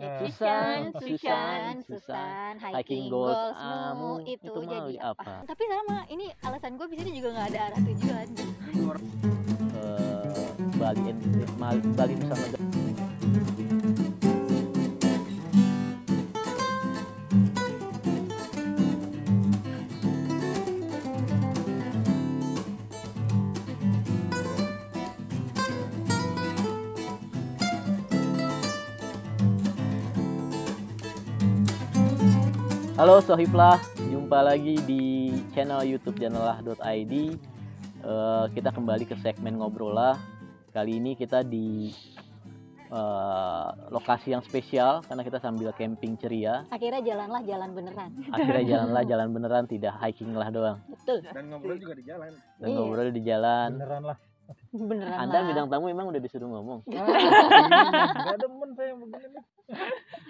Susan, Susan, Susan, Susan, Susan, hiking goals kamu, itu, itu jadi apa? apa? Tapi sama, ini alasan gue bisa juga nggak ada arah tujuan. Eh, Bali Bali Nusa Halo Sohiblah, jumpa lagi di channel YouTube janalah.id. Eh, kita kembali ke segmen ngobrol lah. Kali ini kita di eh, lokasi yang spesial karena kita sambil camping ceria. Akhirnya jalanlah jalan beneran. Akhirnya jalanlah jalan beneran, tidak hiking lah doang. Betul. dan ngobrol juga di jalan Dan Iya. ngobrol di jalan. beneran lah Beneran Anda lah. bidang tamu emang udah disuruh ngomong. nggak demen saya yang begini nih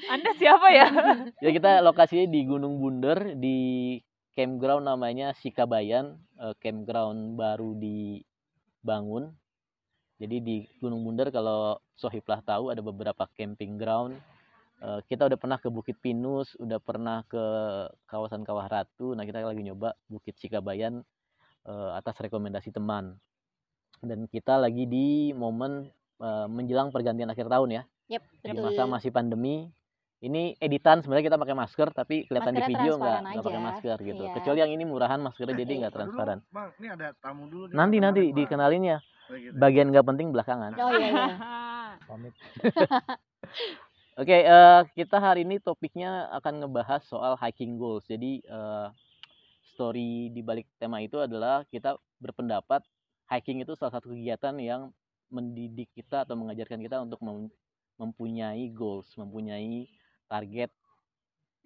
Anda siapa ya? Ya kita lokasinya di Gunung Bunder di campground namanya Sikabayan, eh, campground baru dibangun. Jadi di Gunung Bunder kalau Sohiblah tahu ada beberapa camping ground. Eh, kita udah pernah ke Bukit Pinus, udah pernah ke kawasan Kawah Ratu. Nah kita lagi nyoba Bukit Sikabayan eh, atas rekomendasi teman. Dan kita lagi di momen eh, menjelang pergantian akhir tahun ya. Yep, di masa masih pandemi. Ini editan sebenarnya kita pakai masker tapi kelihatan di video nggak? nggak pakai masker gitu. Iya. kecuali yang ini murahan maskernya jadi nggak Aduh, transparan. Bang ini ada tamu dulu nih. nanti nanti Kemarin, dikenalin ya. Oh, gitu. bagian nggak penting belakangan. Oh iya, iya. pamit. Oke eh, kita hari ini topiknya akan ngebahas soal hiking goals. Jadi eh, story di balik tema itu adalah kita berpendapat hiking itu salah satu kegiatan yang mendidik kita atau mengajarkan kita untuk mem- mempunyai goals mempunyai target.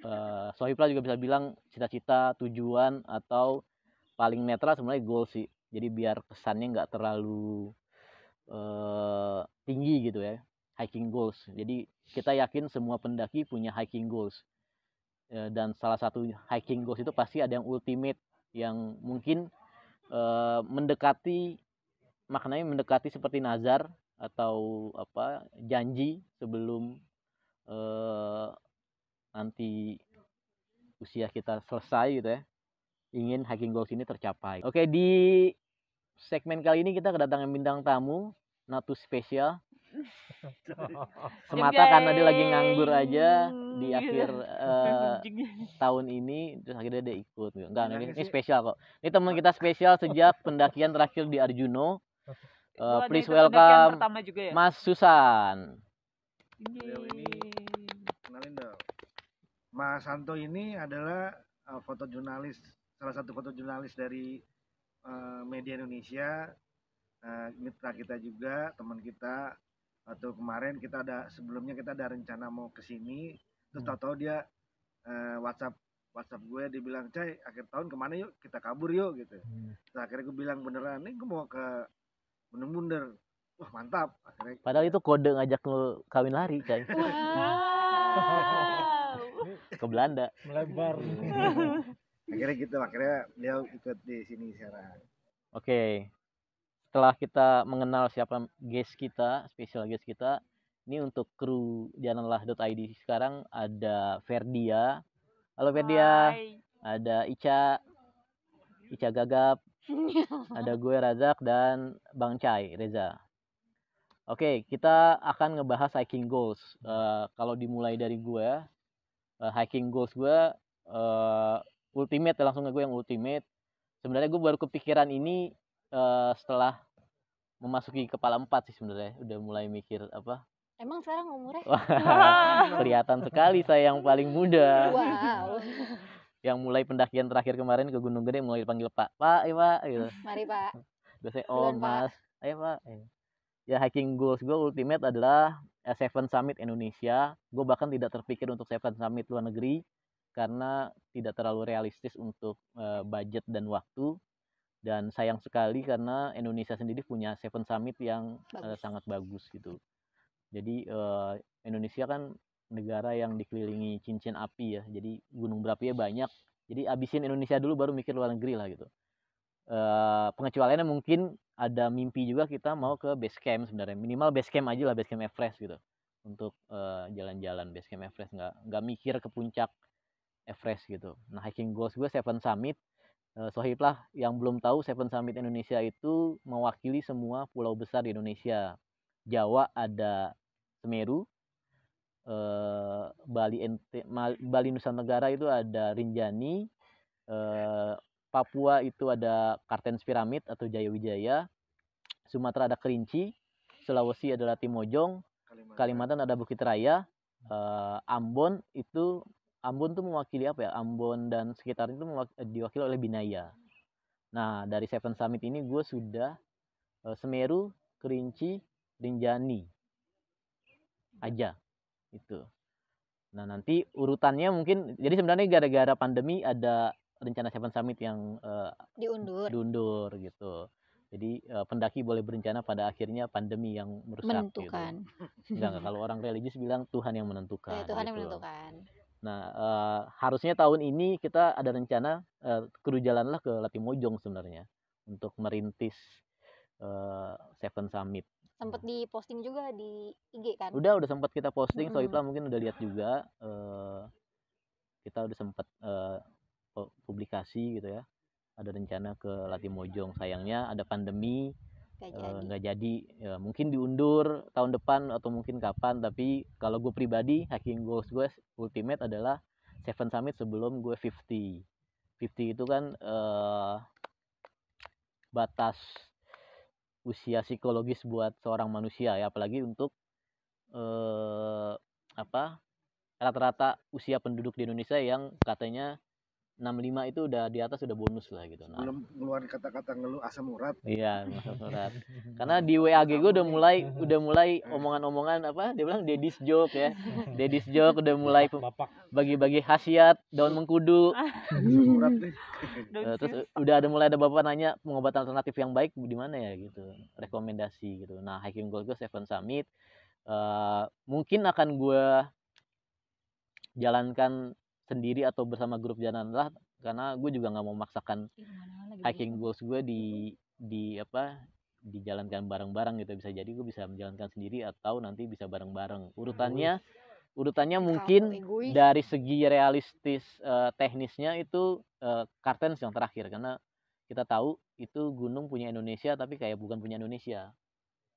Eh Sohibla juga bisa bilang cita-cita tujuan atau paling netral sebenarnya goal sih. Jadi biar kesannya nggak terlalu eh tinggi gitu ya hiking goals. Jadi kita yakin semua pendaki punya hiking goals. Eh, dan salah satu hiking goals itu pasti ada yang ultimate yang mungkin eh, mendekati maknanya mendekati seperti nazar atau apa janji sebelum eh, nanti usia kita selesai gitu ya ingin hiking goals ini tercapai. Oke di segmen kali ini kita kedatangan bintang tamu Natu spesial semata karena dia lagi nganggur aja di Jeng, akhir gitu. Jeng. tahun ini terus akhirnya dia ikut enggak ini, ini spesial kok. Ini teman kita spesial sejak pendakian terakhir di Arjuno Ada please welcome pertama juga ya? Mas Susan. Beliau ini- Yeay. kenalin dong. Mas Santo ini adalah uh, fotojurnalis salah satu fotojurnalis dari uh, media Indonesia. Uh, mitra kita juga teman kita. Atau kemarin kita ada sebelumnya kita ada rencana mau ke sini. Terus Hmm. tahu-tahu dia uh, WhatsApp WhatsApp gue dia bilang cai akhir tahun ke mana yuk? Kita kabur yuk gitu. Terus akhirnya gue bilang beneran nih gue mau ke Bunder wah mantap akhirnya padahal itu kode ngajak lu kawin lari cai Wow. ke Belanda melebar akhirnya gitu akhirnya dia ikut di sini sekarang Oke. Setelah kita mengenal siapa guest kita, spesial guest kita, ini untuk kru janganlah.id sekarang ada Ferdia. Halo Ferdia. Hai. Ada Ica. Ica Gagap. Ada gue Razak dan Bang Cai Reza. Oke, kita akan ngebahas hiking goals. Eh, kalau dimulai dari gue, eh, hiking goals gue eh, ultimate langsung ke gue yang ultimate. Sebenarnya gue baru kepikiran ini eh, setelah memasuki kepala empat sih sebenarnya. Udah mulai mikir apa? Emang sekarang umurnya? Kelihatan sekali saya yang paling muda. Wow. Yang mulai pendakian terakhir kemarin ke Gunung Gede mulai dipanggil Pak, Pak, ya Pak, gitu. Mari Pak. Duluan, om Pak. mas ayo pak ya hiking goals gue ultimate adalah eh, Seven Summit Indonesia gue bahkan tidak terpikir untuk Seven Summit luar negeri karena tidak terlalu realistis untuk eh, budget dan waktu dan sayang sekali karena Indonesia sendiri punya Seven Summit yang eh, Bagus. sangat bagus gitu jadi eh, Indonesia kan negara yang dikelilingi cincin api ya. Jadi gunung berapinya banyak. Jadi abisin Indonesia dulu baru mikir luar negeri lah gitu. Eh pengecualiannya mungkin ada mimpi juga kita mau ke base camp sebenarnya. Minimal base camp aja lah base camp Everest gitu. Untuk eh, jalan-jalan base camp Everest. Nggak nggak mikir ke puncak Everest gitu. Nah hiking goals gue Seven Summit. Eh, Sohib lah yang belum tahu Seven Summit Indonesia itu mewakili semua pulau besar di Indonesia. Jawa ada Semeru eh, Bali NT Bali Nusa Tenggara itu ada Rinjani eh, Papua itu ada Kartens Piramid atau Jaya Wijaya Sumatera ada Kerinci Sulawesi adalah Timojong Kalimantan. Ada Bukit Raya eh, Ambon itu Ambon tuh mewakili apa ya? Ambon dan sekitarnya itu diwakili oleh Binaya. Nah dari Seven Summit ini gue sudah Semeru Kerinci Rinjani. Aja itu nah nanti urutannya mungkin jadi sebenarnya gara-gara pandemi ada rencana Seven Summit yang eh, diundur diundur gitu jadi eh, pendaki boleh berencana pada akhirnya pandemi yang merusak gitu. menentukan Enggak, enggak. kalau orang religius bilang Tuhan yang menentukan. Ya, Tuhan yang gitu. menentukan Nah, eh, harusnya tahun ini kita ada rencana eh, kru jalanlah ke Latimojong sebenarnya untuk merintis eh, Seven Summit. Sempet diposting juga di IG kan Udah udah sempat kita posting, Mm-mm. Soipla mungkin udah lihat juga. eh, kita udah sempat eh, pu- publikasi gitu ya. Ada rencana ke Latimojong. Sayangnya ada pandemi, Gak Eh, jadi nggak jadi ya mungkin diundur tahun depan atau mungkin kapan tapi kalau gue pribadi hiking goals gue ultimate adalah Seven Summit sebelum gue 50 50 itu kan eh, batas usia psikologis buat seorang manusia ya apalagi untuk eh, apa rata-rata usia penduduk di Indonesia yang katanya 65 itu udah di atas udah bonus lah gitu nah belum ngeluarin kata-kata ngeluh asam urat Iya, masuk surat. Karena di WAG gue udah mulai udah mulai omongan-omongan apa? Dia bilang dedis joke ya. Dedis joke udah mulai bagi-bagi khasiat daun mengkudu. asam urat Eh, terus udah ada mulai ada bapak nanya pengobatan alternatif yang baik di mana ya gitu. Rekomendasi gitu. Nah, hiking goal gue Seven Summit eh, mungkin akan gue jalankan sendiri atau bersama grup jalan lah karena gue juga nggak mau memaksakan lagi hiking goals gue di di apa dijalankan bareng-bareng gitu. Bisa jadi gue bisa menjalankan sendiri atau nanti bisa bareng-bareng. Urutannya urutannya mungkin dari segi realistis eh, teknisnya itu eh, Kartens yang terakhir. Karena kita tahu itu gunung punya Indonesia tapi kayak bukan punya Indonesia.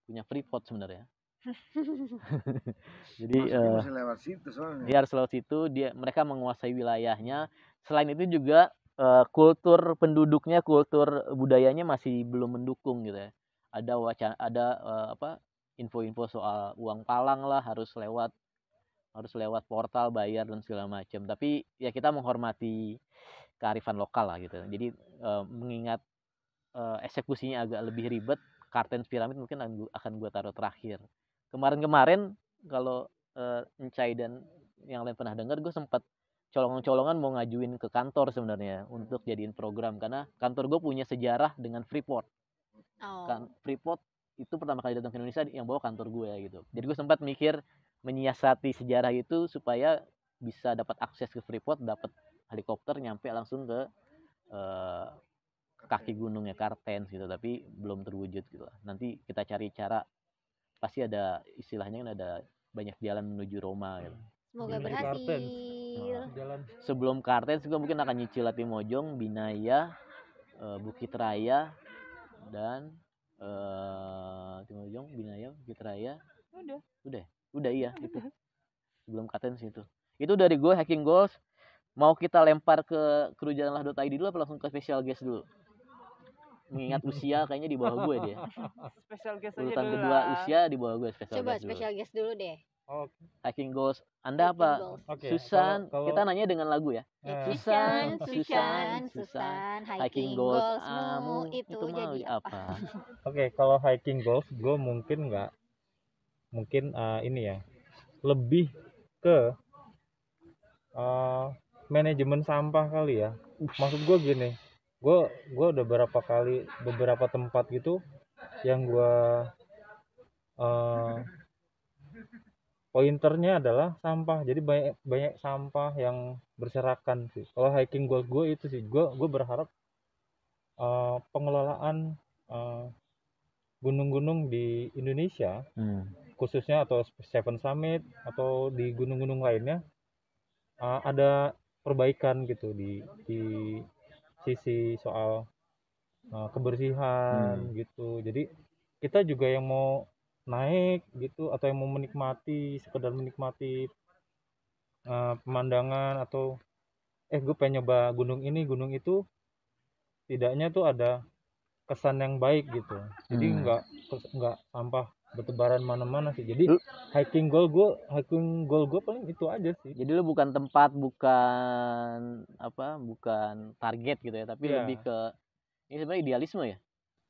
Punya Freeport sebenarnya jadi masih lewat situ soalnya. di harus lewat situ dia mereka menguasai wilayahnya. Selain itu juga eh, kultur penduduknya kultur budayanya masih belum mendukung gitu ya. Ada wacana ada eh, apa info-info soal uang palang lah harus lewat harus lewat portal bayar dan segala macam tapi ya kita menghormati kearifan lokal lah gitu. Jadi eh, mengingat eh, eksekusinya agak lebih ribet Kartens Piramid mungkin akan gue taruh terakhir kemarin-kemarin kalau eh, Encai dan yang lain pernah dengar gue sempat colongan-colongan mau ngajuin ke kantor sebenarnya untuk jadiin program. Karena kantor gue punya sejarah dengan Freeport. Oh. kan Freeport itu pertama kali datang ke Indonesia yang bawa kantor gue gitu. Jadi gue sempat mikir menyiasati sejarah itu supaya bisa dapat akses ke Freeport dapat helikopter nyampe langsung ke eh, kaki gunungnya Kartens gitu. Tapi belum terwujud gitu lah. Nanti kita cari cara pasti ada istilahnya kan ada banyak jalan menuju Roma gitu semoga berhasil Kartens. Jalan sebelum Kartens gue mungkin akan nyicil Latimojong, Binaya, eh, Bukit Raya dan eh Timojong, Binaya, Bukit Raya. udah Udah iya itu. Sebelum Kartens itu. Itu dari gue hacking goals. Mau kita lempar ke kerujalanlah.id dulu apa langsung ke special guest dulu? Mengingat usia kayaknya di bawah gue dia. special guest aja Urutan dulu kedua lah. usia di bawah gue special coba guest dulu. special guest dulu deh oke Hacking goals. Anda Hiking apa? goals. oke Susan, kalau- kita nanya dengan lagu ya. Eh, Susan, Susan, Susan, hiking hiking goals kamu itu, mau jadi apa? apa? Oke, kalau hiking goals, gue mungkin nggak, mungkin eh, ini ya, lebih ke eh, manajemen sampah kali ya. Maksud gue gini, gue gue udah beberapa kali beberapa tempat gitu yang gue eh, pointernya adalah sampah. Jadi banyak banyak sampah yang berserakan sih. Kalau hiking goals gue itu sih, gue gue berharap eh, pengelolaan eh, gunung-gunung di Indonesia Hmm. khususnya atau Seven Summit atau di gunung-gunung lainnya uh, ada perbaikan gitu di di sisi soal uh, kebersihan gitu. Jadi kita juga yang mau naik gitu atau yang mau menikmati sekedar menikmati uh, pemandangan atau eh gue pengen nyoba gunung ini gunung itu tidaknya tuh ada kesan yang baik gitu. Jadi Hmm. nggak nggak sampah bertebaran mana-mana sih jadi Lu- hiking goal gue hiking goal gue paling itu aja sih Jadi lu bukan tempat, bukan apa, bukan target gitu ya, tapi Iya. lebih ke ini sebenarnya idealisme ya.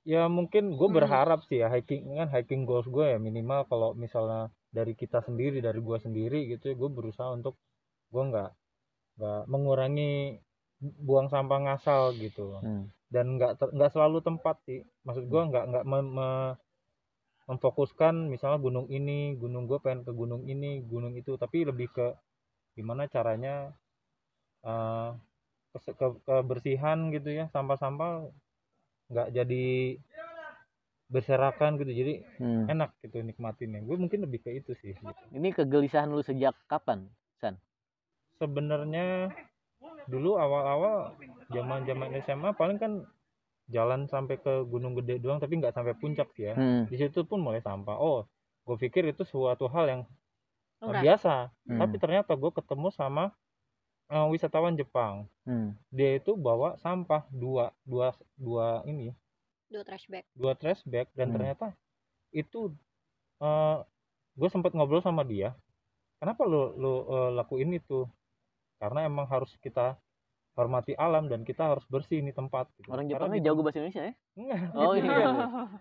ya mungkin gue Hmm. berharap sih ya hiking kan hiking goals gue ya minimal kalau misalnya dari kita sendiri dari gue sendiri gitu ya gue berusaha untuk gue nggak nggak mengurangi buang sampah ngasal gitu Hmm. dan nggak nggak selalu tempat sih maksud gue nggak nggak me- memfokuskan misalnya gunung ini gunung gue pengen ke gunung ini gunung itu tapi lebih ke gimana caranya eh, kes- ke- kebersihan gitu ya sampah-sampah nggak jadi berserakan gitu jadi Hmm. enak gitu nikmatinnya gue mungkin lebih ke itu sih gitu. Ini kegelisahan lu sejak kapan? sebenarnya dulu awal-awal zaman-zaman SMA paling kan jalan sampai ke Gunung Gede doang tapi nggak sampai puncak sih ya Hmm. di situ pun mulai sampah oh gue pikir itu suatu hal yang uh, Lumrah. biasa Hmm. tapi ternyata gue ketemu sama uh, wisatawan Jepang Hmm. dia itu bawa sampah dua dua dua ini Do trash bag. dua trash bag dan Hmm. ternyata itu uh, gue sempat ngobrol sama dia kenapa lu lu uh, lakuin itu karena emang harus kita hormati alam dan kita harus bersih ini tempat gitu. Orang Jepangnya jago bahasa Indonesia ya? Enggak, Oh, gitu iya. dia.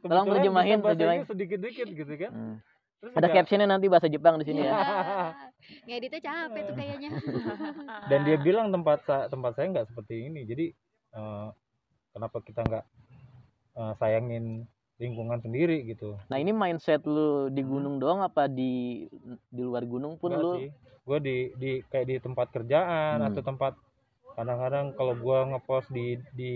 Tolong terjemahin, terjemahin. Sedikit-dikit gitu kan Hmm. Terus Ada juga- captionnya nanti bahasa Jepang di sini ya. Iya. Ngeditnya capek tuh kayaknya. dan dia bilang tempat sa- tempat saya nggak seperti ini jadi eh, kenapa kita nggak eh, sayangin lingkungan sendiri gitu Nah ini mindset lu di gunung doang apa di di luar gunung pun Enggak lu sih gue di di kayak di tempat kerjaan Hmm. atau tempat kadang-kadang kalau gue ngepost di di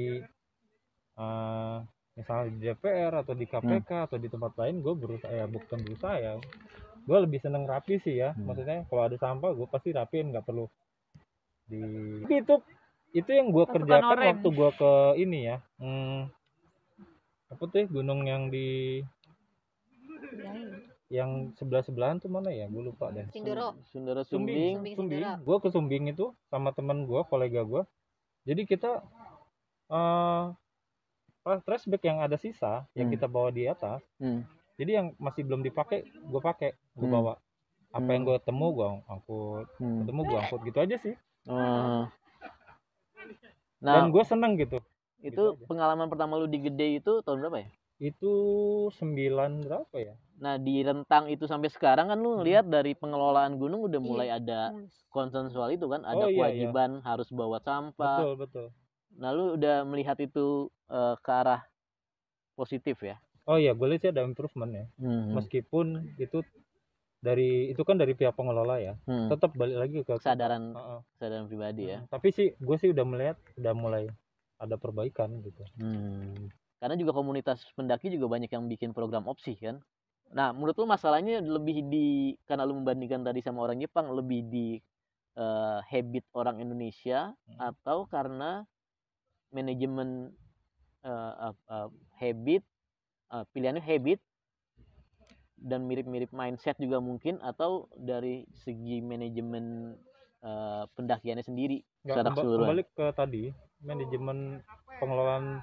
eh, misalnya di DPR atau di KPK Hmm. atau di tempat lain gue berusaha ya bukan berusaha ya gue lebih seneng rapi sih ya Hmm. maksudnya kalau ada sampah gue pasti rapiin nggak perlu di Tapi itu itu yang gue kerjakan oranye. waktu gue ke ini ya hmm, apa tuh ya, gunung yang di yang sebelah sebelahan tuh mana ya gue lupa deh Sindoro. Sundara Sumbing, Sumbing. Sumbing, Sumbing. Sindoro. Gue ke Sumbing itu sama temen gue, kolega gue. Jadi kita eh uh, trash bag yang ada sisa yang Hmm. kita bawa di atas. Hmm. Jadi yang masih belum dipakai, gue pakai, gue Hmm. bawa. Apa yang Hmm. gue temu, gue angkut. Hmm. Ketemu gue angkut gitu aja sih. Dan Nah, gue seneng gitu. itu gitu aja. pengalaman pertama lu di Gede itu tahun berapa ya? Itu sembilan berapa ya? Nah, di rentang itu sampai sekarang kan lu ngelihat dari pengelolaan gunung udah Iya. mulai ada concern soal itu kan, ada Oh, iya, iya. kewajiban harus bawa sampah. Betul, betul. Nah, lu udah melihat itu eh, ke arah positif ya? Oh iya, gue lihat sih ada improvement ya. Hmm. Meskipun itu dari itu kan dari pihak pengelola ya. Hmm. Tetap balik lagi ke Kesadaran Heeh. kesadaran pribadi ya. Hmm, Tapi sih gue sih udah melihat udah mulai ada perbaikan gitu. Hmm. Karena juga komunitas pendaki juga banyak yang bikin program opsi kan. Nah, menurut lu masalahnya lebih di karena lu membandingkan tadi sama orang Jepang lebih di eh, habit orang Indonesia Hmm. atau karena manajemen eh, ap- ap- habit eh, pilihannya habit dan mirip-mirip mindset juga mungkin atau dari segi manajemen eh, pendakiannya sendiri Nggak, secara keseluruhan. kembali ke tadi manajemen pengelolaan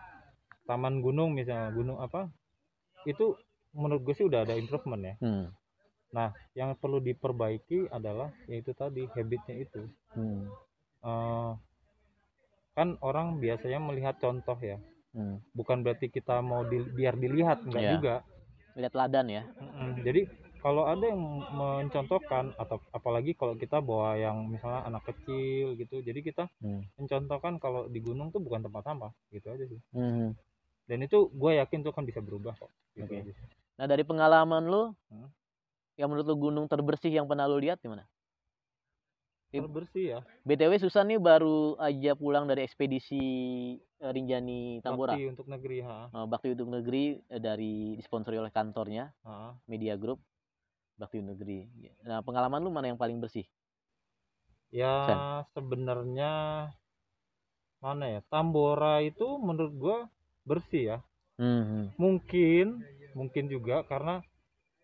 taman gunung misalnya gunung apa itu menurut gue sih udah ada improvement ya. Hmm. Yang perlu diperbaiki adalah yaitu tadi habitnya itu. Hmm. Eh, kan orang biasanya melihat contoh ya. Hmm. Bukan berarti kita mau di- biar dilihat enggak Iya. juga. Lihat ladan ya. Mm-mm. Jadi kalau ada yang mencontohkan atau apalagi kalau kita bawa yang misalnya anak kecil gitu, jadi kita Hmm. mencontohkan kalau di gunung tuh bukan tempat sampah, gitu aja sih. Hmm. Dan itu gue yakin tuh kan bisa berubah kok. Gitu Oke. aja sih. Nah dari pengalaman lu, Hmm. yang menurut lu gunung terbersih yang pernah lu lihat gimana? Tim- Kalau bersih ya. BTW Susan nih baru aja pulang dari ekspedisi eh, Rinjani Tambora. Bakti untuk negeri ha. Eh, Bakti untuk Negeri eh, dari disponsori oleh kantornya Ha. Media Group. bakti negeri nah pengalaman lu mana yang paling bersih ya Sen. sebenarnya mana ya Tambora itu menurut gua bersih ya hmm. mungkin mungkin juga karena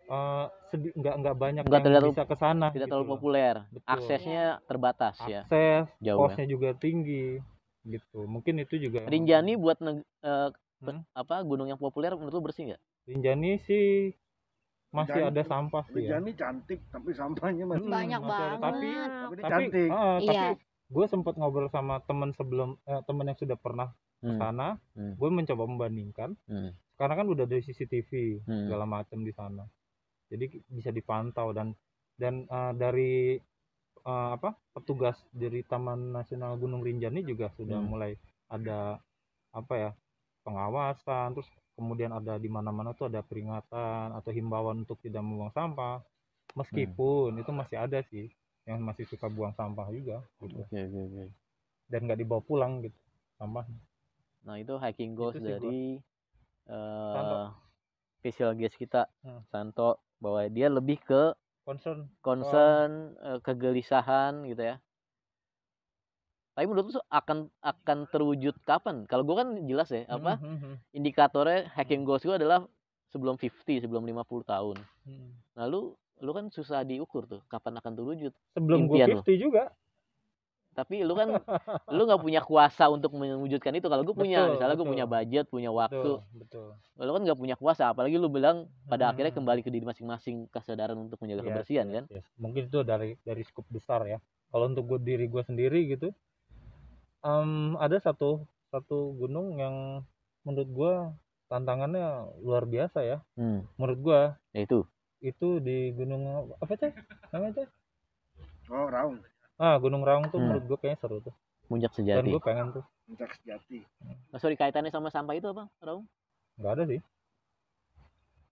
eh, sedi- nggak nggak banyak Nggak yang terlalu- bisa ke sana tidak gitu terlalu loh. populer Betul. aksesnya terbatas ya akses jauh ya. kosnya juga tinggi gitu mungkin itu juga Rinjani buat neg- eh, pe- Hmm? apa gunung yang populer menurut lu bersih nggak Rinjani sih masih Rinjani- ada sampah sih ya Rinjani cantik tapi sampahnya masih Hmm, Banyak masih ada. banget. tapi tapi tapi cantik. ah, Iya. tapi gue sempat ngobrol sama temen sebelum eh, temen yang sudah pernah ke Hmm, sana Hmm. gue mencoba membandingkan hmm, karena kan udah ada CCTV Hmm. segala macam di sana. Jadi bisa dipantau dan dan eh, dari eh, apa petugas dari Taman Nasional Gunung Rinjani juga sudah Hmm. mulai ada apa ya pengawasan. Terus kemudian ada di mana-mana tuh ada peringatan atau himbauan untuk tidak membuang sampah. Meskipun itu masih ada sih yang masih suka buang sampah juga gitu. Oke oke oke. Dan nggak dibawa pulang gitu sampah nah itu hiking goals Itu sih Santo. eh special guest kita Hmm. Santo bahwa dia lebih ke concern concern eh, kegelisahan gitu ya tapi menurut lu akan akan terwujud kapan kalau gua kan jelas ya apa Hmm, hmm, hmm, indikatornya hacking goals gua adalah sebelum 50 sebelum 50 tahun hmm. nah lu kan susah diukur tuh kapan akan terwujud sebelum gue Impian lo. 50 juga tapi lu kan lu nggak punya kuasa untuk mewujudkan itu. Kalau gue punya Betul, misalnya gue punya budget punya waktu. betul. Betul lu kan nggak punya kuasa apalagi lu bilang pada akhirnya Hmm. kembali ke diri masing-masing kesadaran untuk menjaga Yes, kebersihan yes, kan? yes. mungkin itu dari dari skup besar ya. Kalau untuk gue diri gue sendiri gitu em, ada satu satu gunung yang menurut gue tantangannya luar biasa ya. Hmm. menurut gue ya itu itu di gunung apa cah namanya cah Oh, Raung, ah gunung Raung tuh Hmm. menurut gue kayaknya seru tuh. Puncak dan sejati. gue pengen tuh. Puncak sejati. oh, sorry kaitannya sama sampah itu apa Raung? Nggak ada sih.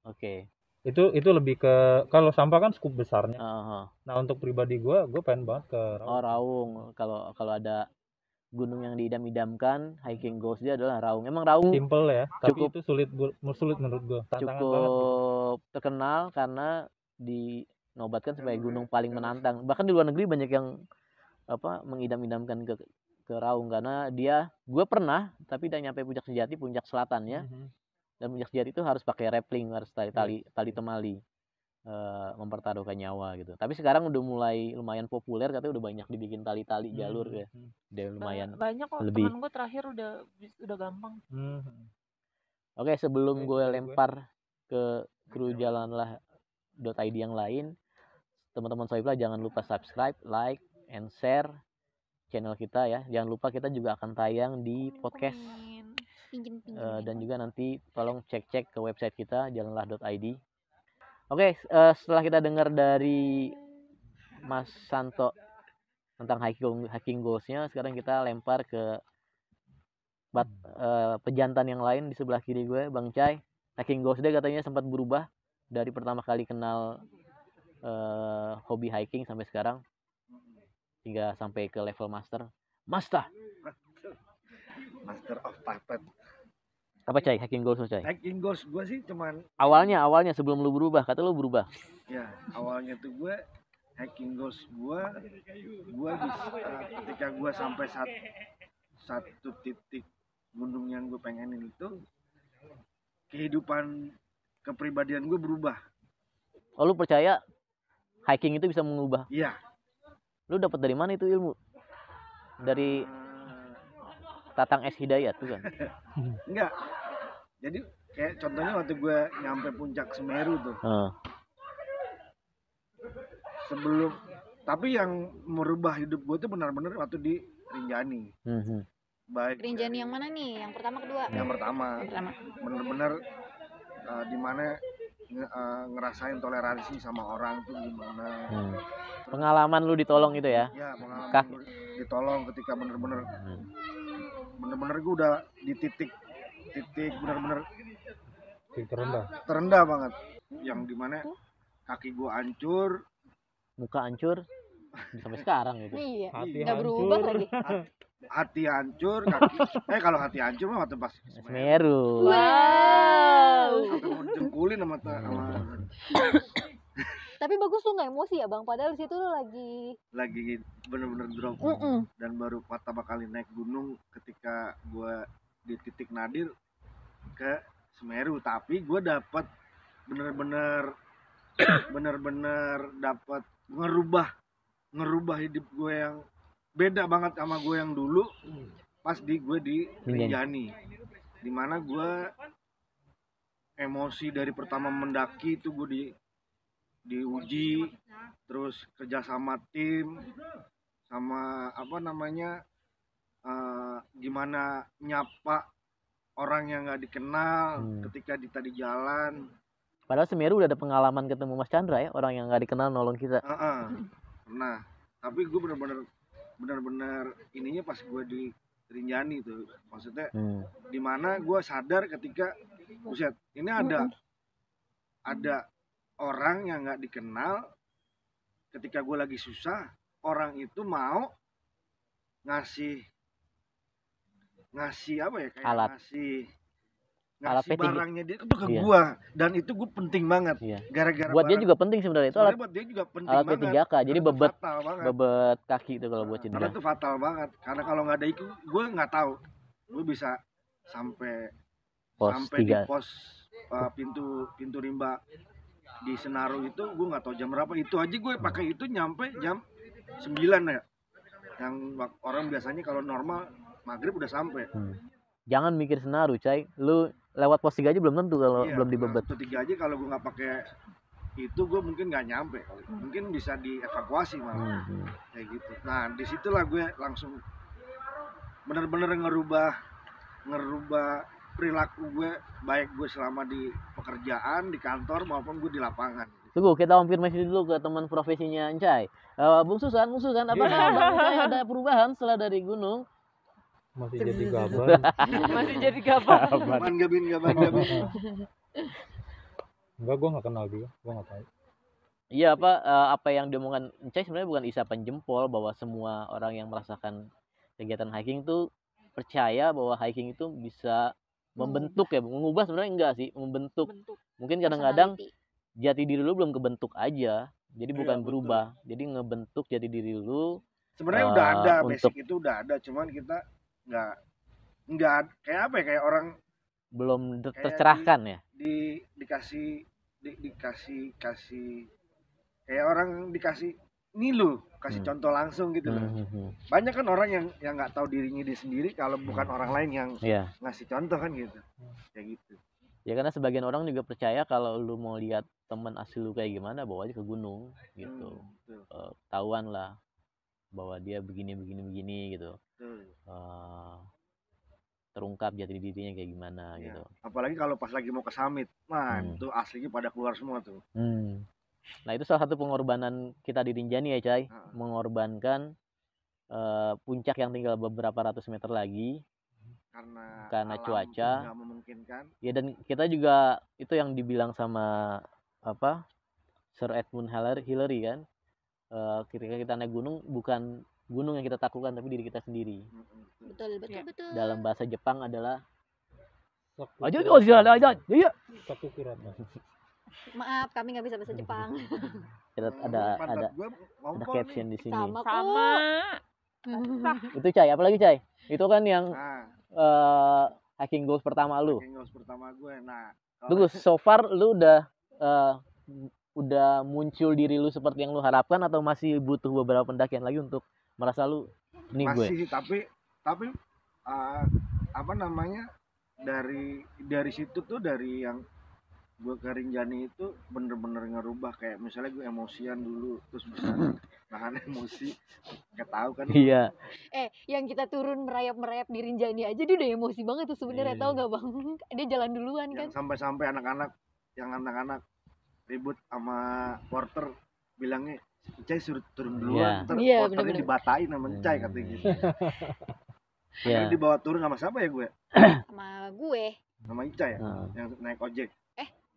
Oke. Itu itu lebih ke kalau sampah kan skup besarnya. Aha. nah untuk pribadi gue gue pengen banget ke Raung. Oh Raung. Kalau kalau ada gunung yang diidam-idamkan hiking goals dia adalah Raung. Emang Raung simple ya tapi Cukup- itu sulit sulit menurut gue tantangan banget. cukup terkenal karena dinobatkan sebagai gunung paling menantang. Bahkan di luar negeri banyak yang apa mengidam-idamkan ke ke Raung karena dia gue pernah tapi tidak nyampe puncak sejati puncak selatan ya Mhm. dan puncak sejati itu harus pakai rappling harus tali tali Iya. tali temali eh, mempertaruhkan nyawa gitu tapi sekarang udah mulai lumayan populer katanya udah banyak dibikin tali-tali jalur ya Mhm. udah lumayan Ba- banyak kok lebih. temen gue terakhir udah udah gampang. Oke, sebelum gue. lempar ke kru jalanlah .id yang lain, teman-teman Soibla jangan lupa subscribe, like, and share channel kita ya. Jangan lupa kita juga akan tayang di podcast Kuning. pinjem pinjem eh, dan juga nanti tolong cek-cek ke website kita jalanlah.id. Oke, eh, setelah kita dengar dari Mas Santo tentang hiking hiking goalsnya, sekarang kita lempar ke bat, eh, pejantan yang lain di sebelah kiri gue, Bang Cai. Hiking goals dia katanya sempat berubah dari pertama kali kenal eh, hobi hiking sampai sekarang hingga sampai ke level master. Master, Master of Puppet. apa Cai? Hiking goals Cai? Hiking goals gue sih cuman Awalnya, awalnya sebelum lu berubah, kata lu berubah. ya awalnya tuh gue hiking goals gue gue bisa ketika gue sampai sat, satu titik gunung yang gue pengenin itu kehidupan kepribadian gue berubah Oh, lu percaya hiking itu bisa mengubah? iya Lu dapat dari mana itu ilmu? Dari Eh, Tatang S Hidayat tuh kan. enggak jadi kayak contohnya waktu gue nyampe puncak Semeru tuh Heeh. sebelum tapi yang merubah hidup gue tuh benar-benar waktu di Rinjani Mhm. baik Rinjani yang mana nih yang pertama kedua yang pertama pertama bener-bener uh, di mana nge- uh, ngerasain toleransi sama orang tuh gimana Hmm. Pengalaman lu ditolong itu ya. ya pengalaman Kak. ditolong ketika bener-bener Hmm. bener-bener gue udah di titik titik bener-bener Titik terendah terendah banget yang di mana kaki gue hancur Muka hancur sampai sekarang gitu. iya hati nggak berubah lagi hati hancur kaki eh kalau hati hancur mah waktu pas Semeru. Wow sampai mau sama, sama Tapi bagus lu nggak emosi ya bang. Padahal di situ lu lagi. lagi bener-bener drop Mm-mm. dan baru pertama kali naik gunung ketika gua di titik nadir ke Semeru tapi gua dapat bener-bener bener-bener dapat ngerubah ngerubah hidup gue yang beda banget sama gue yang dulu pas di gue di Rinjani di mana gue emosi dari pertama mendaki itu gue di diuji terus kerja sama tim sama apa namanya eh, gimana nyapa orang yang nggak dikenal Hmm. ketika di tadi jalan Padahal Semeru udah ada pengalaman ketemu Mas Chandra ya, orang yang nggak dikenal nolong kita. Heeh. nah tapi gue bener-bener bener-bener ininya pas gue di Rinjani tuh maksudnya Hmm. di mana gue sadar ketika buset ini ada ada orang yang nggak dikenal ketika gue lagi susah orang itu mau ngasih ngasih apa ya kayak Alat. ngasih Alat P3. barangnya dia itu ke Iya. gua dan itu gue penting banget Iya. gara-gara Buat dia barang- juga penting sebenarnya itu alat buat dia juga penting alat banget P3K. Jadi bebet bebet kaki itu kalau buat karena cedera. itu fatal banget karena kalau nggak ada itu gue nggak tahu gue bisa sampai Pos sampai 3. di pos uh, pintu pintu rimba di Senaru itu gue nggak tahu jam berapa itu aja gue pakai itu nyampe jam 9 ya yang orang biasanya kalau normal maghrib udah sampai Hmm. Jangan mikir Senaru, Cai. Lu lewat pos 3 aja belum tentu kalau Iya, belum dibebet. satu tiga aja kalau gue nggak pakai itu gue mungkin nggak nyampe mungkin bisa dievakuasi malah Hmm. hmm. kayak gitu nah di situlah gue langsung bener-bener ngerubah ngerubah perilaku gue baik gue selama di pekerjaan di kantor maupun gue di lapangan Tunggu, kita konfirmasi dulu ke teman profesinya Encai. Eh, Bung Susan, Bung Susan, apakah Bang Encai ada perubahan setelah dari gunung? Masih jadi gaban Masih jadi gaban. gaban gabin gaban gabin enggak gua nggak kenal dia gua nggak tahu Iya apa eh, apa yang diomongkan Encai sebenarnya bukan isapan jempol bahwa semua orang yang merasakan kegiatan hiking tuh percaya bahwa hiking itu bisa membentuk ya, mengubah sebenarnya enggak sih, membentuk. Bentuk. Mungkin kadang-kadang jati diri lu belum kebentuk aja. Jadi Iya, bukan betul. berubah. Jadi ngebentuk jati diri lu sebenarnya Eh, udah ada untuk- basic itu udah ada cuman kita nggak nggak kayak apa ya kayak orang belum ter- Kayak tercerahkan ya. di dikasih di, dikasih kasih kayak orang dikasih nih lu kasih Hmm. contoh langsung gitu loh Hmm, hmm, hmm. banyak kan orang yang yang nggak tahu dirinya dia sendiri kalau bukan Hmm. orang lain yang Iya. ngasih contoh kan gitu kayak gitu Ya karena sebagian orang juga percaya kalau lu mau lihat teman asli lu kayak gimana bawa aja ke gunung gitu. Hmm, betul, Eh, ketahuan lah bahwa dia begini begini begini gitu. betul. Eh, terungkap jati dirinya kayak gimana Iya. gitu. apalagi kalau pas lagi mau ke summit nah Hmm. itu aslinya pada keluar semua tuh Hmm. Nah itu salah satu pengorbanan kita di Rinjani ya Cai, Heeh. mengorbankan eh, puncak yang tinggal beberapa ratus meter lagi. karena Karena alam cuaca. memungkinkan Ya dan kita juga itu yang dibilang sama apa Sir Edmund Hillary, Hillary kan, eh, ketika kita naik gunung bukan gunung yang kita takutkan tapi diri kita sendiri. Mm, mm, betul. Betul, betul, Iya. betul. Dalam bahasa Jepang adalah aja kurat. tuh sih ada aja. Iya. Saku kurat nah. Maaf, kami nggak bisa bahasa Jepang. Kita Hmm, ada ada ada nih. caption di sini. Sama, Sama. Itu Cai, apalagi Cai? Itu kan yang nah eh, hiking goals pertama lu. Kengos pertama gue nah Tunggu, so far lu udah eh, udah muncul diri lu seperti yang lu harapkan atau masih butuh beberapa pendakian lagi untuk merasa lu ini gue. masih sih, tapi tapi uh, apa namanya dari dari situ tuh dari yang gue ke Rinjani itu bener-bener ngerubah kayak misalnya gue emosian dulu terus bisa nahan emosi nggak tahu kan Iya. Eh, yang kita turun merayap-merayap di Rinjani aja dia udah emosi banget tuh sebenarnya Iya, tau iya. nggak bang? Dia jalan duluan kan. sampai-sampai anak-anak yang anak-anak ribut sama porter bilangnya Cai suruh turun Iya. duluan ntar Iya, porternya dibatain sama Cai Hmm. katanya gitu Iya. Akhirnya dibawa turun sama siapa ya gue Sama gue. sama Ica ya Heeh. yang naik ojek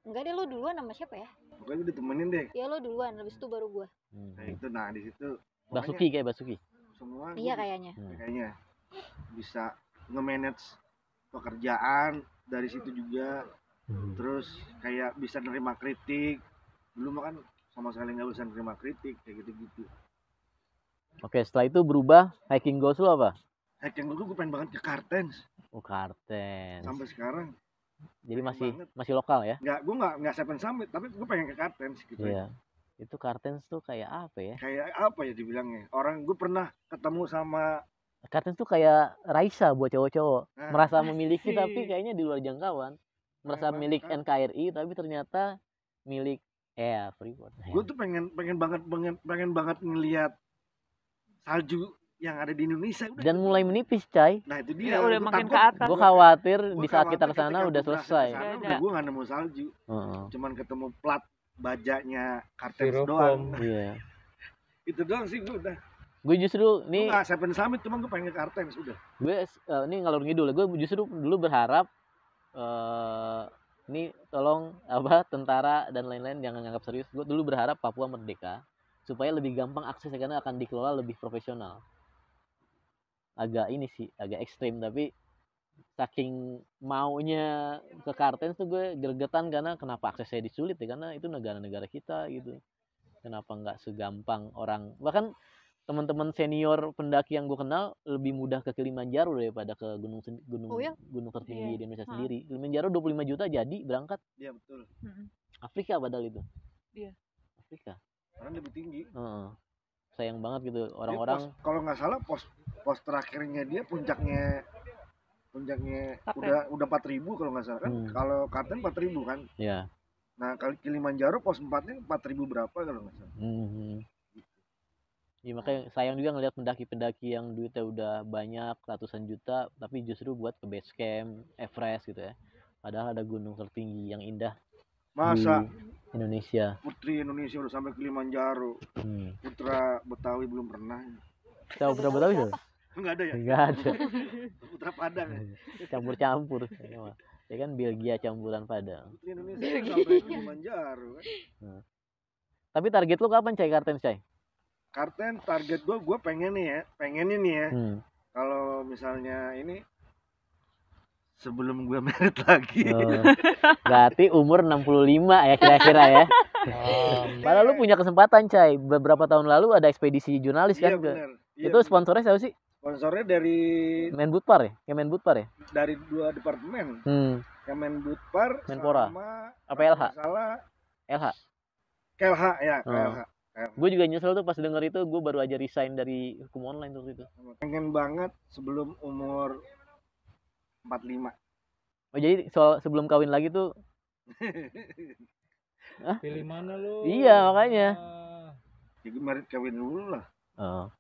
Enggak deh lo duluan sama siapa ya? pokoknya gue ditemenin deh Ya lo duluan, habis itu baru gue. Hmm. kayak itu nah di situ Basuki kayak Basuki. semua Iya kayaknya. Hmm. kayaknya bisa nge-manage pekerjaan dari situ juga Hmm. terus kayak bisa nerima kritik dulu mah kan sama sekali nggak bisa terima kritik kayak gitu-gitu Oke, setelah itu berubah hiking goals lu apa? hacking dulu gue pengen banget ke Kartens Oh, Kartens. sampai sekarang Jadi pengen masih banget. masih lokal ya? nggak gue nggak nggak Seven Summit tapi gue pengen ke Kartens gitu Iya. Itu Kartens tuh kayak apa ya? kayak apa ya dibilangnya orang gue pernah ketemu sama Kartens tuh kayak Raisa buat cowok-cowok. Nah, Merasa memiliki tapi kayaknya di luar jangkauan. Merasa banget, milik kan? NKRI tapi ternyata milik ya Freeport. gue tuh pengen pengen banget pengen pengen banget ngelihat salju yang ada di Indonesia udah Dan mulai menipis, Cai. nah itu Ya, dia udah Gua makin takut- ke atas. Gue gua- khawatir gua di saat kita ketika udah selesai. udah ada. gue nggak nemu salju Heeh. cuman ketemu plat bajanya Kartens Styrofoam. doang Iya. itu doang sih gue udah Gue justru gue nih nggak Seven Summit cuma gue pengen ke Kartens udah gue eh, ini ngalur ngidul gue justru dulu berharap eh ini tolong apa tentara dan lain-lain jangan nganggap serius. Gue dulu berharap Papua merdeka supaya lebih gampang aksesnya karena akan dikelola lebih profesional. Agak ini sih agak ekstrim tapi saking maunya ke Kartens tuh gue gregetan karena kenapa aksesnya disulit ya karena itu negara-negara kita gitu. Kenapa nggak segampang orang? Bahkan teman-teman senior pendaki yang gue kenal lebih mudah ke Kilimanjaro daripada ke gunung gunung Oh ya? gunung tertinggi Iya. di Indonesia Hah. sendiri Kilimanjaro 25 juta jadi berangkat iya betul Mm-mm. Afrika padahal itu Iya. Afrika karena lebih tinggi Heeh. sayang banget gitu orang-orang kalau nggak salah pos pos terakhirnya dia puncaknya puncaknya Kartens. udah udah 4000 kalau nggak salah kan Hmm. kalau Kartens 4000 kan ya nah kali Kilimanjaro pos 4 nya 4000 berapa kalau nggak salah Mhm. Ya makanya sayang juga ngelihat pendaki-pendaki yang duitnya udah banyak ratusan juta tapi justru buat ke base camp, Everest gitu ya. Padahal ada gunung tertinggi yang indah masa di Indonesia. putri Indonesia udah sampai Kilimanjaro Hmm. putra Betawi belum pernah Tahu berapa Betawi tuh? nggak ada ya Enggak ada. putra Padang? Campur-campur. Ya kan Belgia campuran Padang. putri Indonesia sampai Kilimanjaro kan Tapi target lu kapan Cai Kartens Cai? Karten target gue gue pengen nih ya pengen ini ya Hmm. kalau misalnya ini sebelum gue merit lagi Oh. Berarti umur 65 ya kira-kira ya. Amin. Padahal lu punya kesempatan Cai. Beberapa tahun lalu ada ekspedisi jurnalis iya kan ke bener Iya, itu sponsornya siapa sih? sponsornya dari Menbudpar ya? Kemenbudpar ya? dari dua departemen Hmm. Kemenbudpar Menpora. sama Apa kalau LH? nggak salah LH. KLH ya Oh. Gue juga nyesel tuh pas denger itu gue baru aja resign dari hukum online tuh itu. pengen banget sebelum umur 45 Oh jadi soal sebelum kawin lagi tuh Pilih mana lu? Iya, makanya. Jadi merit kawin dulu lah oh.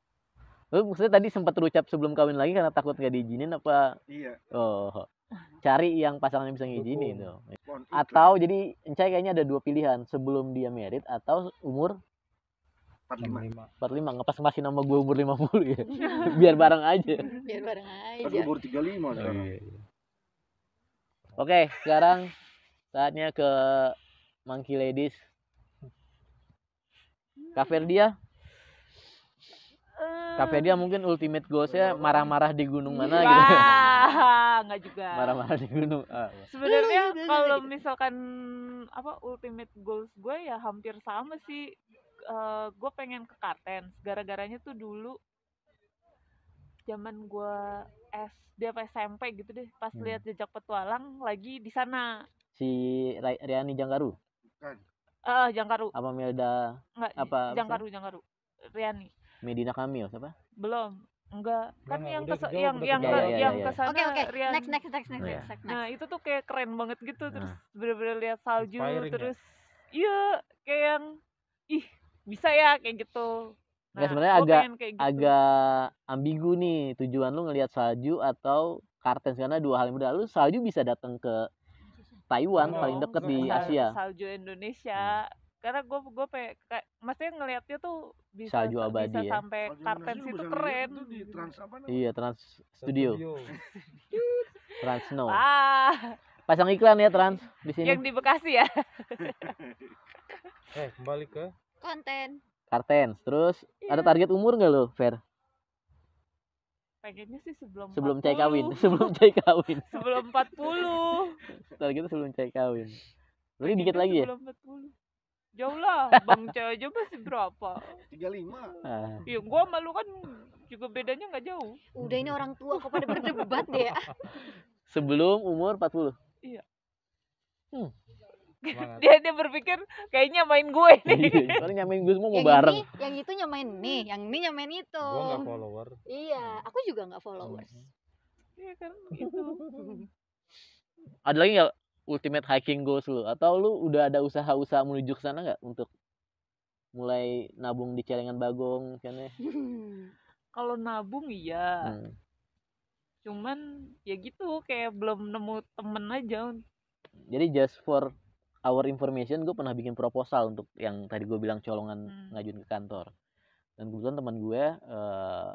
Lu maksudnya tadi sempat terucap sebelum kawin lagi karena takut gak diizinin apa? iya Oh. Cari yang pasangan yang bisa ngizinin tuh. Atau jadi Encai kayaknya ada dua pilihan sebelum dia merit atau umur 45 Lima. 45 ngepas masih nama gue umur 50 ya. Biar bareng aja. biar bareng kan aja gue baru 35 Oh, sekarang iya, iya. Oke, sekarang saatnya ke Monkey Ladies. Kak Ferdia, Kak Ferdia mungkin ultimate goalsnya marah-marah di gunung mana gitu. Wah, enggak juga. Marah-marah di gunung. Ah, Sebenarnya lu, lu, kalau gitu. misalkan apa ultimate goals gue ya hampir sama sih. Eh, gue pengen ke Kartens. Gara-garanya tuh dulu zaman gue SD apa SMP gitu deh. Pas Hmm. lihat jejak petualang lagi di sana. si Riani Janggaru Eh, Jangkaru. apa Melda Enggak, apa, apa Jangkaru, Jangkaru. Riani. Medina Kamil siapa? Belum. Enggak. Kan yang udah ke dijawab, yang udah yang ke Iya, iya, yang iya. ke sana oke oke Riani. next next next next Oh, iya. next, next. Nah itu tuh kayak keren banget gitu terus Nah. bener-bener lihat salju Inspiring ya? terus iya kayak yang ih bisa ya kayak gitu. Nggak, sebenarnya gua agak- gitu. Agak ambigu nih tujuan lu ngelihat salju atau Kartens karena dua hal yang berbeda. Lu salju bisa datang ke Taiwan Oh, paling deket di. Asia. salju Indonesia karena gue gue kayak kayak maksudnya ngelihatnya tuh bisa Salju abadi bisa ya. sampai Kartens itu keren. lihat tuh di trans apa namanya? Iya, Trans Studio, Trans Snow. Ah, Pasang iklan ya Trans di sini. yang di Bekasi ya. Eh, kembali ke konten Kartens. Terus ada Iya. target umur nggak lo, Fer? Pengennya sih sebelum Sebelum 40. cai kawin, sebelum cai kawin. sebelum 40. Targetnya sebelum cai kawin. Berarti dikit lagi ya? Sebelum 40. Jauh lah, Bang Cah aja masih berapa? 35 Ah, Iya, gua malu kan juga bedanya nggak jauh. Udah ini orang tua kok pada berdebat deh ya. sebelum umur 40 Semangat. Dia dia berpikir kayaknya main gue nih. Iya, soalnya nyamain gue semua mau yang bareng ini, yang itu nyamain nih, yang ini nyamain itu. Gua nggak follower. Iya, aku juga nggak followers. Iya kan itu. ada lagi nggak ultimate hiking goals lu atau lu udah ada usaha-usaha menuju ke sana nggak untuk mulai nabung di celengan bagong kan ya Kalau nabung iya, Hmm. cuman ya gitu kayak belum nemu temen aja. jadi just for our information gue pernah bikin proposal untuk yang tadi gue bilang colongan Hmm. ngajuin ke kantor dan kebetulan teman gue eh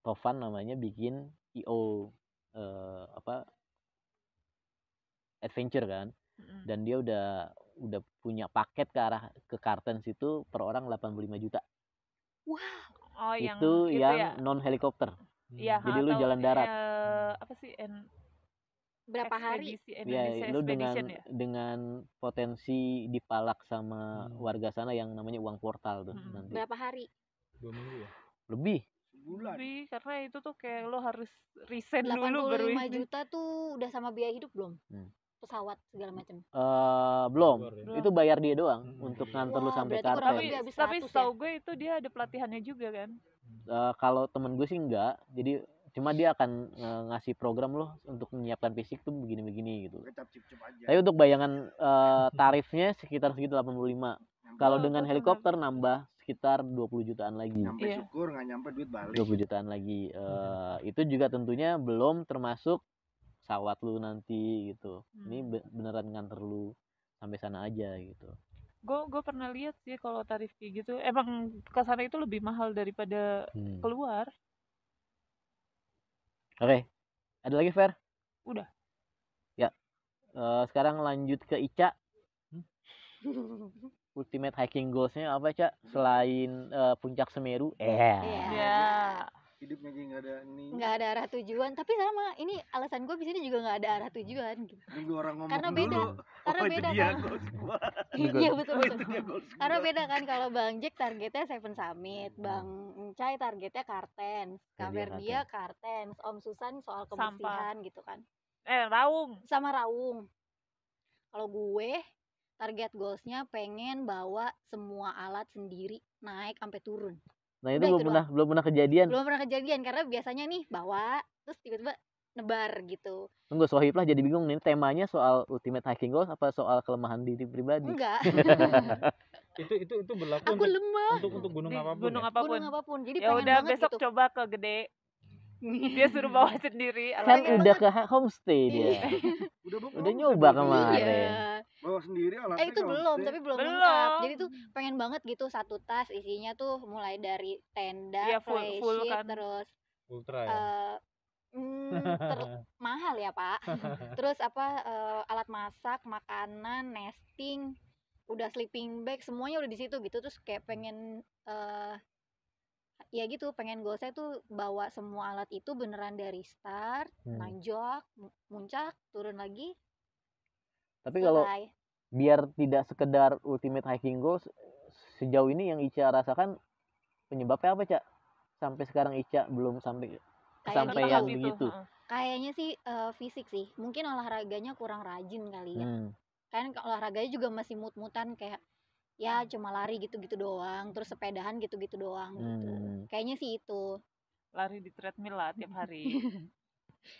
Tovan namanya bikin io eh, apa adventure kan Mm. dan dia udah udah punya paket ke arah ke Kartens itu per orang 85 juta Oh yang itu itu yang ya. non helikopter Iya, Jadi lu jalan darat. eh, apa sih? En, Berapa hari? ya lu dengan ya? dengan potensi dipalak sama Hmm. warga sana yang namanya uang portal tuh Hmm. nanti Berapa hari? Dua minggu ya. lebih sebulan Tapi karena itu tuh kayak lo harus resign 85 dulu baru ini. juta tuh udah sama biaya hidup belum? Hmm. Pesawat segala macam. eh belum ya. Belum. itu bayar dia doang Hmm. untuk nganter lu sampai Kartens Tapi lebih tapi 100 ya? setahu gue itu dia ada pelatihannya juga kan. Eh, kalau temen gue sih enggak jadi cuma dia akan eh, ngasih program loh untuk menyiapkan fisik tuh begini-begini gitu. Tapi untuk bayangan eh, tarifnya sekitar segitu 85 kalau dengan helikopter nambah sekitar 20 jutaan lagi. Nyampe Iya. syukur nggak nyampe duit balik. 20 jutaan lagi. Eh, itu juga tentunya belum termasuk pesawat lu nanti gitu. Ini Hmm. be- beneran nganter lu sampai sana aja gitu. Gue gue pernah lihat sih kalau tarif kayak gitu emang ke sana itu lebih mahal daripada Hmm. keluar. Oke ada lagi Fer Udah. ya Eh, sekarang lanjut ke Ica ultimate hiking goalsnya apa Cak selain eh, puncak Semeru eh Iya. Ya. Hidupnya jadi nggak ada ini nggak ada arah tujuan tapi sama ini alasan gue bisanya juga nggak ada arah tujuan gitu orang ngomong Karena dulu beda. Karena oh, itu beda dia kan. gua. iya betul oh, betul karena beda kan kalau bang Jack targetnya Seven Summit bang Encai targetnya Kartens Kak Ya, dia Kartens Om Susan soal Sampah. kebersihan gitu kan Eh Raung. sama Raung kalau gue target goalsnya pengen bawa semua alat sendiri naik sampai turun nah itu Udah belum itu pernah belum pernah kejadian belum pernah kejadian karena biasanya nih bawa terus tiba-tiba nebar gitu tunggu Sohib lah jadi bingung nih temanya soal ultimate hiking goals apa soal kelemahan diri pribadi enggak Itu itu itu berlaku aku untuk, lemah untuk untuk gunung Di apa pun. gunung ya? apa pun. gunung apa pun jadi Ya pengen udah banget besok gitu coba ke Gede. Dia suruh bawa sendiri kan udah ke homestay dia Iya. udah bawa Udah belum? nyoba Bawa kemarin. sendiri. iya bawa sendiri alatnya eh itu belum tapi belum Belum. lengkap jadi tuh pengen banget gitu satu tas isinya tuh mulai dari tenda Iya, full- flysheet, full kan. terus Ultra ya. eh mm, ter- mahal ya pak terus apa eh, alat masak makanan nesting udah sleeping bag semuanya udah di situ gitu terus kayak pengen eh ya gitu pengen goal saya tuh bawa semua alat itu beneran dari start Hmm. nanjak mu- muncak turun lagi. Tapi kalau biar tidak sekedar ultimate hiking goals sejauh ini yang Ica rasakan penyebabnya apa cak sampai sekarang Ica belum sampai Kayak sampai gitu. yang begitu? Kayaknya sih eh, fisik sih. Mungkin olahraganya kurang rajin kali ya. Hmm. kan kalau olahraganya juga masih mut-mutan kayak ya cuma lari gitu-gitu doang terus sepedahan gitu-gitu doang gitu Hmm. kayaknya sih itu lari di treadmill lah tiap hari.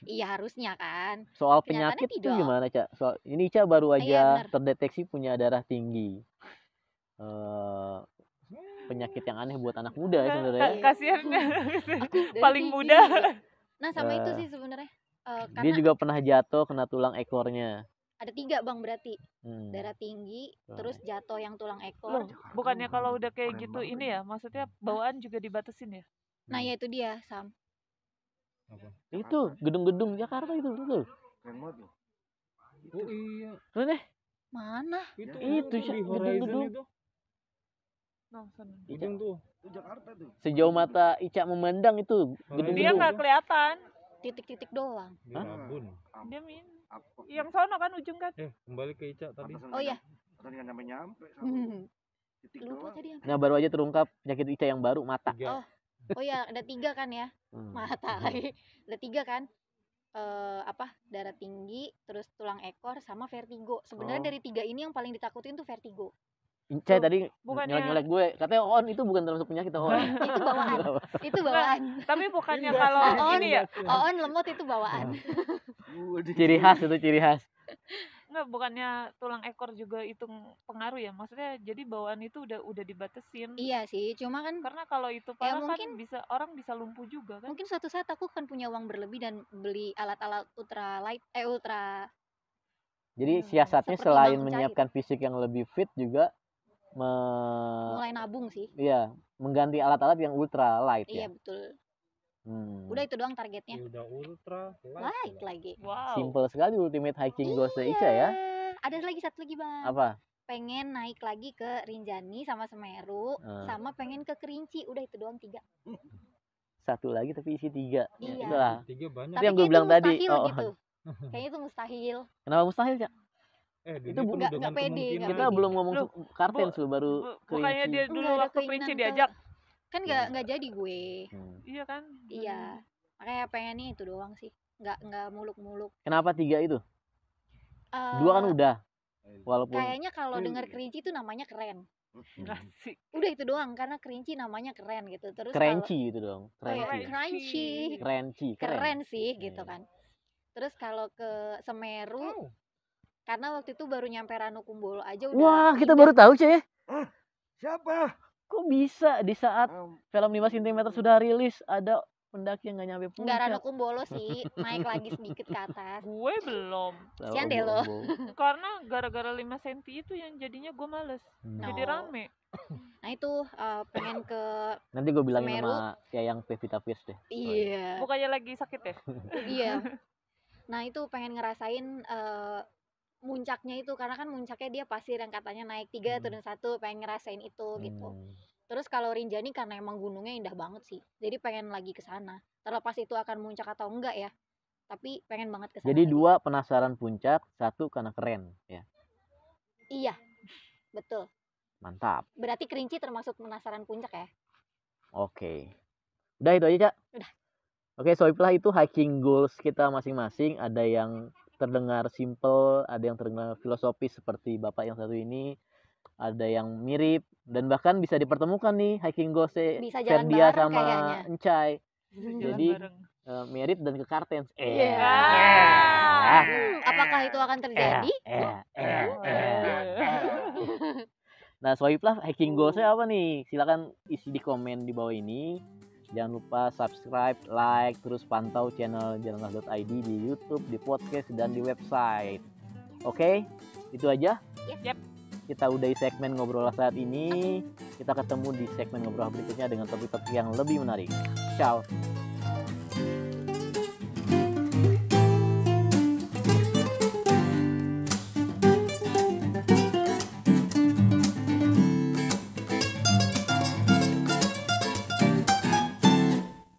iya harusnya kan soal penyakit itu gimana cak soal ini Ica baru Ah, iya, aja benar. terdeteksi punya darah tinggi eh penyakit yang aneh buat anak muda ya sebenarnya Iya. Kasihan. aku dari Paling muda. nah sama itu Eh, sih sebenarnya Eh, dia juga pernah jatuh kena tulang ekornya ada tiga bang berarti Hmm. darah tinggi Oh. terus jatuh yang tulang ekor Loh, bukannya kalau udah kayak Keren gitu banget ini ya, maksudnya bawaan juga dibatasin ya? nah ya itu dia sam Apa? itu gedung-gedung Jakarta itu betul keren banget loh Oh iya. deh mana Itu Itu, gedung-gedung. itu. Nah, sana. Ujung tuh. itu Jakarta tuh sejauh mata Ica memandang itu gedung-gedung Dia tuh. nggak kelihatan. titik-titik doang Di Hah? Rabun. Dia min. Apa Yang sono kan ujung kan. Eh, kembali ke Ica tadi. Oh, iya. tadi nggak nyampe nyampe titik lupa doang. tadi apa Nah baru aja terungkap penyakit Ica yang baru mata. Tiga. Oh. oh ya ada tiga kan ya Hmm. mata lagi ada tiga kan eh apa darah tinggi terus tulang ekor sama vertigo sebenarnya Oh. dari tiga ini yang paling ditakutin tuh vertigo Ica Tuh, tadi bukannya- nyelek-nyelek gue katanya on itu bukan termasuk penyakit on. itu bawaan itu bawaan Tapi bukannya kalau sih, ini ya, oon lemot itu bawaan ciri khas itu ciri khas. enggak bukannya tulang ekor juga itu pengaruh ya? Maksudnya jadi bawaan itu udah udah dibatesin. iya sih cuma kan Karena kalau itu Ya, parah kan mungkin- bisa orang bisa lumpuh juga kan. mungkin suatu saat aku kan punya uang berlebih dan beli alat-alat ultra light eh ultra Jadi Hmm, siasatnya selain cair. menyiapkan fisik yang lebih fit juga me mulai nabung sih iya, mengganti alat-alat yang ultra light iya ya. betul Hmm. udah itu doang targetnya Ya udah ultra light light. lagi Wow. Simple sekali ultimate hiking goals Ica ya. Iya. ada lagi satu lagi bang Apa? pengen naik lagi ke Rinjani sama Semeru Hmm. sama pengen ke Kerinci udah itu doang tiga Satu lagi tapi isi tiga. Iya. Itulah. Tiga banyak. Tapi yang gue bilang tadi, oh, gitu kayaknya itu mustahil Kenapa mustahil, Cak? Eh, Itu itu bu- nggak- nggak pede, nggak Kita belum ngomong Loh, su- kartens bu- lu baru Bu- Bukannya kerinci. dia dulu waktu keinginan Kerinci ke- diajak. kan nggak nggak jadi gue Hmm. Iya kan? iya makanya pengennya itu doang sih nggak nggak muluk-muluk Kenapa tiga itu? Eh, Dua kan udah. Walaupun kayaknya kalau Hmm. dengar Kerinci itu namanya keren Hmm. Udah itu doang karena Kerinci namanya keren gitu terus kerenci itu dong. Oh iya, Kerenci. crunchy. Kerenci. keren sih gitu Iya. kan terus kalau ke Semeru Oh, karena waktu itu baru nyampe Ranukumbolo aja udah Wah, kita baru tahu, Cek. Siapa? Kok bisa di saat Um, film 5 cm sudah rilis ada pendaki yang nggak nyampe puncak? Ranukumbolo sih naik lagi sedikit ke atas Gue belum. Tahu, Sian deh lo. Karena gara-gara 5 cm itu yang jadinya gue males. Hmm. Jadi No. rame. nah itu eh, pengen ke Nanti gue bilangin Semeru. sama yang Pevita Pierce deh. iya Bukannya lagi sakit ya? iya nah itu pengen ngerasain eh, muncaknya itu karena kan muncaknya dia pasir yang katanya naik tiga Hmm. turun satu pengen ngerasain itu gitu Hmm. terus kalau Rinjani karena emang gunungnya indah banget sih jadi pengen lagi ke sana terlepas itu akan muncak atau enggak ya tapi pengen banget ke sana Jadi lagi. dua penasaran puncak, satu karena keren ya. iya betul Mantap. berarti kerinci termasuk penasaran puncak ya Oke. Udah itu aja, Cak. Udah. Oke, soalnya itu hiking goals kita masing-masing. Ada yang terdengar simple, ada yang terdengar filosofis seperti Bapak yang satu ini. Ada yang mirip dan bahkan bisa dipertemukan nih hiking jalan Ferdia sama kayaknya. Encai. Jadi, bareng. Eh, merit dan ke Kartens. Eh. Iya. Ah. Hmm, apakah itu akan terjadi Eh, eh, Oh, eh. eh. Nah, swipe lah hiking goalsnya apa nih? Silakan isi di komen di bawah ini. Jangan lupa subscribe, like, terus pantau channel jalanlah.id di YouTube, di podcast, dan di website. Oke, itu aja. Yep. Yep. Kita udahi segmen ngobrol saat ini. Kita ketemu di segmen ngobrol berikutnya dengan topik-topik yang lebih menarik. Ciao.